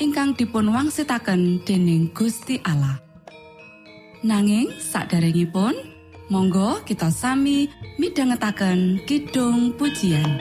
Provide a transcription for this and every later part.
ingkang dipun wangsitaken dening Gusti Allah. Nanging saderengipun monggo kita sami midhangetaken kidung pujian.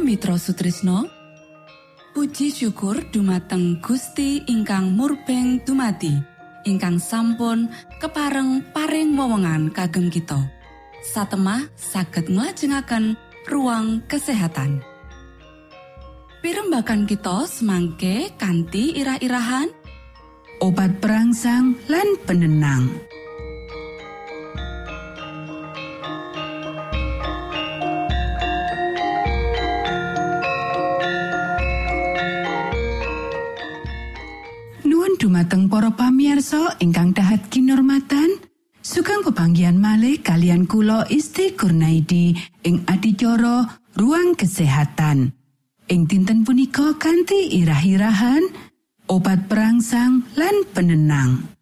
Mitra Sutrisno Puji syukur dumateng Gusti ingkang murbeng dumati ingkang sampun kepareng paring wewenngan kagem kita satemah saged nglajengaken ruang kesehatan Pirembakan kita semangke kanthi irah-irahan obat perangsang lan penenang. Pamiarsa ingkang dahat kinormatan sugeng pepanggian malih kalian kulo Isti Kurnaidi ing adicara ruang kesehatan. Ing dinten punika kanthi irah-irahan obat perangsang lan penenang.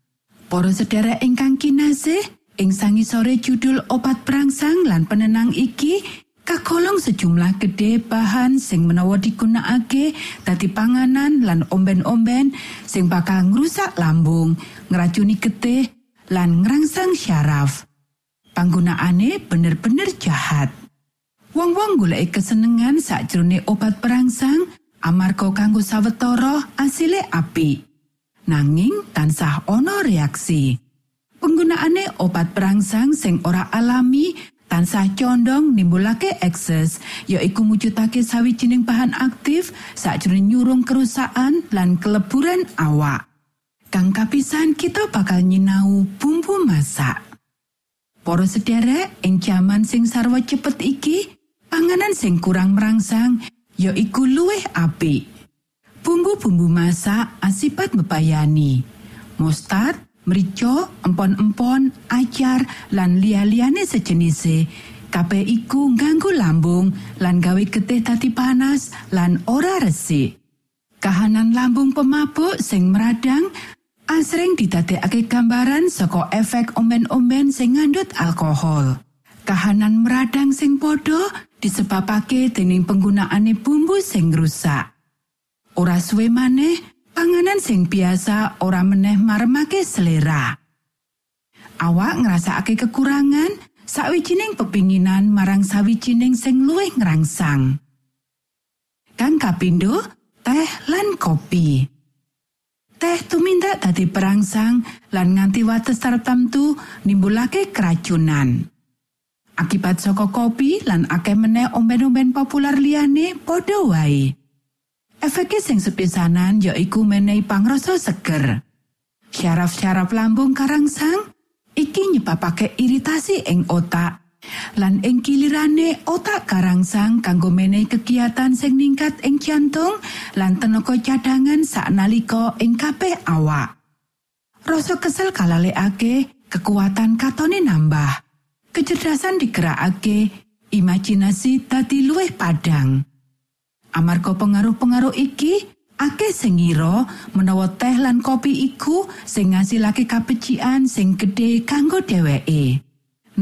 Para sedherek ingkang kinasih ing sangisore judul obat perangsang lan penenang iki kagolong sejumlah gede bahan sing menawa digunakake dadi panganan lan omben-omben sing bakal ngrusak lambung, ngeracuni getih lan ngerangsang syaraf. Panggunaane bener-bener jahat. Wong-wong golek kesenengan sakjroning obat perangsang amarga kanggo sawetara asile apik. Nanging tansah ana reaksi. Penggunaane obat perangsang sing ora alami tansah condong nimbulake ekses yaiku mujudake sawijining bahan aktif sakjroning nyurung kerusakan lan keleburan awak. Kang kapisan kita bakal nyinau bumbu masak. Para sederek ing jaman sing sarwa cepet iki panganan sing kurang merangsang yaiku luwih apik. Bumbu-bumbu masak asipat mebayani mustard mrica, empon-empon, ajar lan liya-liyane sejenise. Kabeh iku ngganggu lambung lan gawe getih dadi panas lan ora resik. Kahanan lambung pemabuk sing meradang asring didadekake gambaran saka efek omben-omben sing ngandut alkohol. Kahanan meradang sing padha disebabake dening penggunaane bumbu sing rusak. Ora suwe maneh panganan sing biasa ora meneh maremake selera. Awak ngrasakake kekurangan sawijining pepinginan marang sawijining sing luwih ngrangsang. Kang kapindo, teh lan kopi. Teh tumindak dadi perangsang lan nganti wates tertentu nimbulake keracunan. Akibat saka kopi lan akeh meneh omben-omben populer liyane padha wae. Efeke sing sepisanan ya iku menehi pangrasa seger. Syaraf-syaraf lambung karangsang iki nyebabake iritasi ing otak Lan ing kilirane otak karangsang kanggo menehi kegiatan sing ningkat ing jantung lan tenaga cadangan saknalika ing kabeh awak. Rasa kesel kalalekake, kekuatan katone nambah. Kecerdasan digerakake, imajinasi dadi luwih padang. Amarga pengaruh-pengaruh iki, akeh sing ngira menawa teh lan kopi iku sing ngasilake kabecikan sing gedhe kanggo dheweke.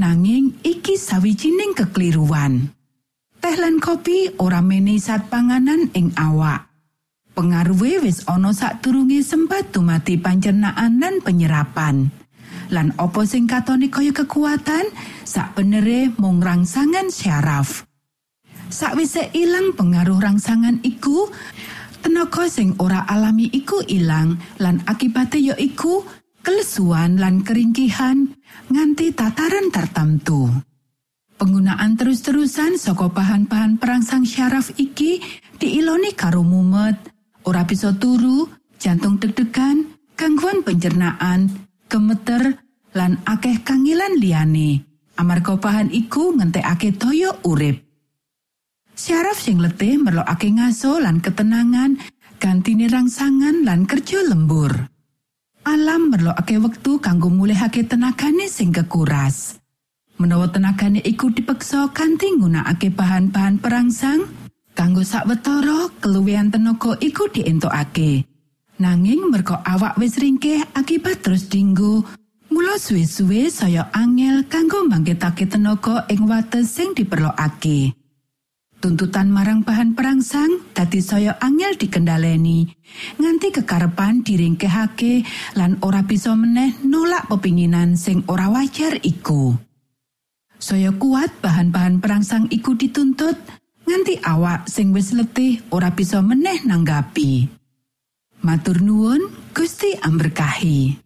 Nanging iki sawijining kekeliruan. Teh lan kopi ora menehi sat panganan ing awak. Pengaruhe wis ana sadurunge sempat dumati pancernaan lan penyerapan. Lan opo sing katone kaya kekuatan, sak benere mung rangsangan syaraf. Sakwise ilang pengaruh rangsangan iku, tenaga sing ora alami iku ilang lan akibate ya iku kelesuan lan keringkihan nganti tataran tertentu. Penggunaan terus-terusan saka bahan-bahan perangsang syaraf iki diiloni karo mumet, ora bisa turu, jantung deg-degan, gangguan pencernaan, gemeter, lan akeh kangilan liyane. Amarga bahan iku ngentekake toyo urip. Syaraf sing letih merlokake ngaso lan ketenangan, gantine rangsangan lan kerja lembur. Alam merlokake wektu kanggo mulihake tenagane sing kekuras. Menawa tenagane iku dipeksa kanthi nggunakake bahan-bahan perangsang, kanggo sawetara keluwihan tenaga iku dientokake. Nanging merga awak wis ringkeh akibat terus dinggo, mula suwe-suwe saya angel kanggo mbangkitake tenaga ing wates sing diperlokake. Tuntutan marang bahan perangsang dadi saya angel dikendaleni nganti kekarepan diringkehake lan ora bisa meneh nolak pepinginan sing ora wajar iku. Saya kuat bahan-bahan perangsang iku dituntut nganti awak sing wis letih ora bisa meneh nanggapi. Matur nuwun, Gusti amberkahi.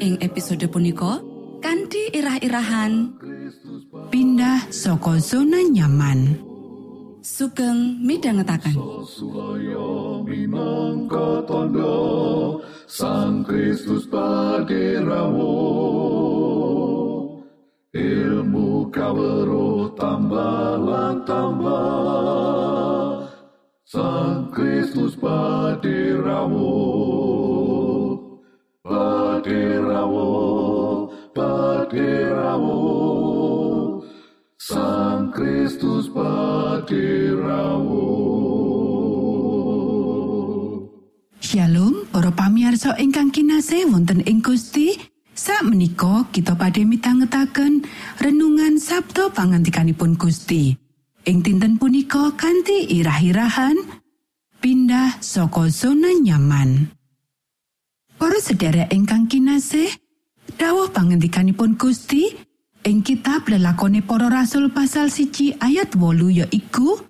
ing episode punika kanthi irah-irahan pindah saka zona nyaman. Sugeng minangka tondo Sang Kristus paderamu ilmu kawero tambah tambah Sang Kristus paderamu paderamu paderamu Sang Kristus paderamu Shalom para pamiarsa ingkang kinasih wonten ing Gusti. Sak menika kita badhe mitangetaken renungan Sabtu pangantikanipun Gusti. Ing dinten punika kanthi irah-irahan pindah saka zona nyaman Para sedherek ingkang kinasih dawuh pangantikanipun Gusti ing kitab lelakone para rasul pasal siji ayat wolu ya iku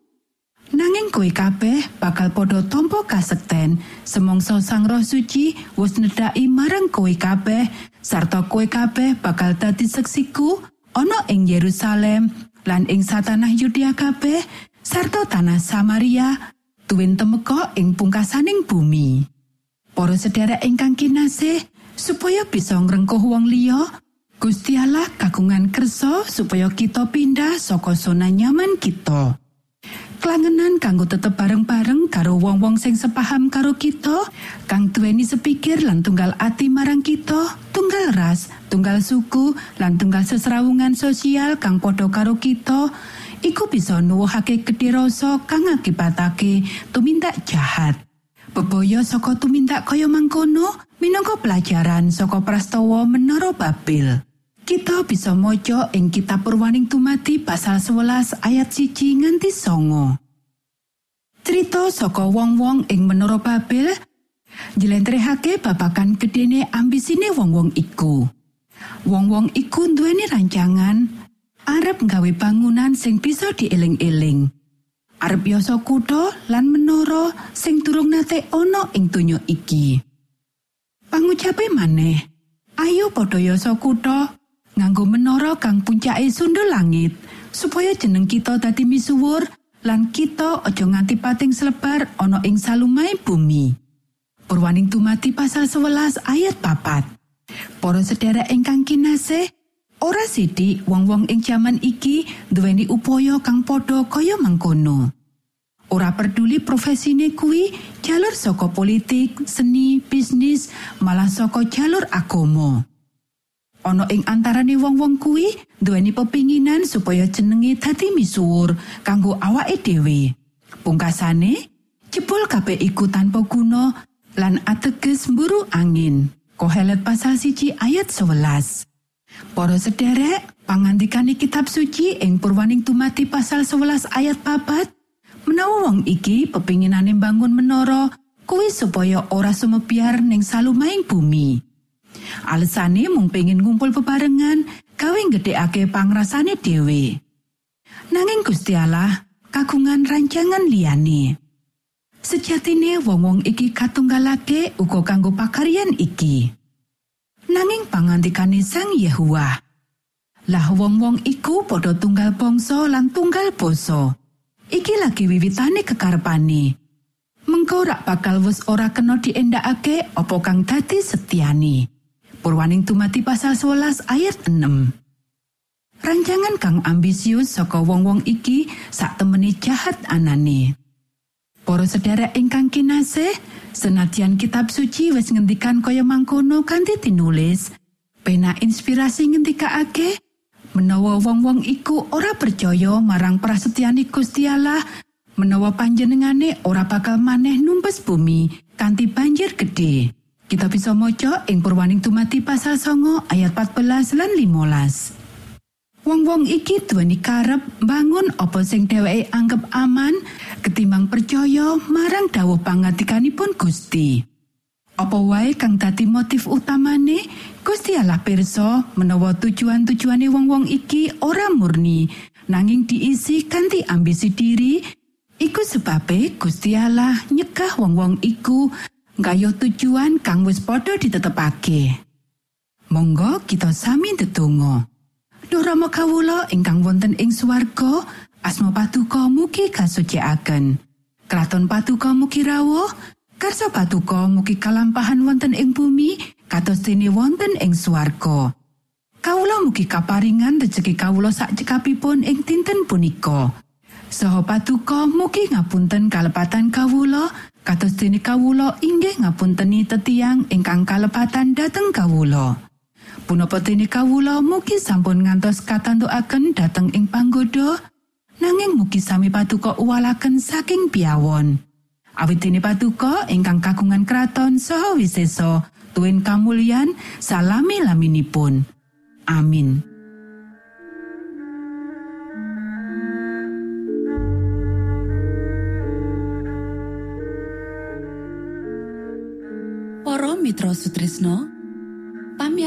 Nanging kowe kabeh bakal padha tampa kasekten semongso Sang Roh Suci wis nedhaki marang kowe kabeh sarta kowe kabeh bakal dadi seksiku ana ing Yerusalem lan ing satanah Yudea kabeh sarta tanah Samaria tuwin temeka ing pungkasaning bumi. Para sedherek ingkang kinasih supaya bisa ngrengkuh wong liya Gusti Allah kagungan kersa supaya kita pindah saka zona nyaman kita. Klangenan kanggo tetep bareng-bareng karo wong-wong sing sepaham karo kita, kang duweni sepikir lan tunggal ati marang kita, tunggal ras, tunggal suku, lan tunggal sesrawungan sosial kang padha karo kita, iku bisa nuwuhake gedhe rasa kang akibatake tumindak jahat. Bebaya saka tumindak kaya mangkono minangka pelajaran saka prastawa menara Babel. Kita bisa maca ing kitab Purwaning Tumati pasal 11 ayat siji nganti songo. Cerita saka wong-wong ing menara Babel njlentrehake babagan gedene ambisine wong-wong iku. Wong-wong iku duweni rancangan arep nggawe bangunan sing bisa dieling-eling. Arep yoso kutha lan menara sing durung nate ana ing donya iki. Pangucape maneh, ayo padha yoso kutha nganggo menara kang puncake sundul langit supaya jeneng kita dadi misuwur lan kita aja nganti pating selebar ana ing salumai bumi. Purwaning tumati pasal 11 ayat papat. Para sedherek ingkang kinasih, ora sithik wong-wong ing jaman iki duweni upaya kang padha kaya mangkono. Ora peduli profesine kuwi jalur saka politik, seni, bisnis, malah saka jalur agama. Ana ing antarane wong-wong kuwi duweni pepinginan supaya jenenge dadi misuwur kanggo awake dhewe. Pungkasane, jebul kabeh iku tanpa guna lan ateges mburu angin. Kohelet pasal siji ayat 11. Para sederek, pangandikane kitab suci ing Purwaning Tumati pasal 11 ayat papat, menawa wong iki pepinginane bangun menara kuwi supaya ora sumebiar ning salumaing bumi. Alesane mung pengin ngumpul bebarengan gawe gedhekake pangrasane dhewe. Nanging Gusti Allah kagungan rancangan liyane. Sejatine wong-wong iki katunggalake uga kanggo pakaryan iki. Nanging pangantikane Sang Yehuwa. Lah wong-wong iku padha tunggal bangsa lan tunggal basa. Iki lagi wiwitane kekarepane. Mengko rak bakal wis ora kena diendakake apa kang dadi setiani. Purwaning tumati pasal 11 ayat 6. Rancangan kang ambisius saka wong-wong iki sak temeni jahat anane. Para sedherek ingkang kinasih, senadyan kitab suci wis ngendikan kaya mangkono kanthi tinulis, pena inspirasi ngendikake menawa wong-wong iku ora percaya marang prasetyani Gusti Allah, menawa panjenengane ora bakal maneh numpes bumi kanthi banjir gedhe. Kita bisa maca ing Purwaning Tumati pasal songo ayat 14 lan 15. Wong-wong iki duweni karep bangun apa sing dheweke anggap aman ketimbang percaya marang dawuh pangatikanipun Gusti. Apa wae kang dadi motif utamane Gusti Allah pirsa menawa tujuan-tujuane wong-wong iki ora murni nanging diisi kanthi ambisi diri iku sebabe Gusti Allah nyegah wong-wong iku nggayuh tujuan kang wis padha ditetepake. Monggo kita sami ndedonga. Duh Rama kawula ingkang wonten ing swarga, asma patuko mugi kasucikaken. Kraton patuko mugi rawuh, karsa patuko mugi kalampahan wonten ing bumi, kados dene wonten ing swarga. Kawula mugi kaparingan rejeki kawula sak cekapipun ing dinten punika. Saha patuko mugi ngapunten kalepatan kawula, kados dene kawula inggih ngapunteni tetiang ingkang kalepatan dhateng kawula. Punapa dene kawula mugi sampun ngantos katantukaken dhateng ing panggoda nanging mugi sami paduka uwalaken saking piawon. Awit dene paduka ingkang kagungan kraton saha wisesa tuwin kamulyan salami laminipun. Amin. Para Mitra Sutrisno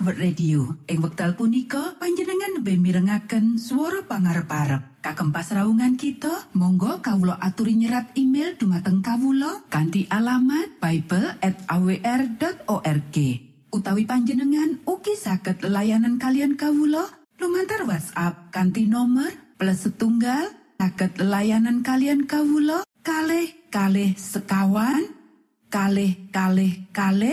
World Radio. Ing wekdal punika panjenengan lebih mirengaken suara pangarep-arep. Kagem pasraungan kita, monggo kawula aturi nyerat email dumateng kawula kanthi alamat bible@awr.org. Utawi panjenengan ugi saged layanan kalian kawula lumantar WhatsApp kanthi nomor plus setunggal saged layanan kalian kawula kalih kalih sekawan kalih kalih kalih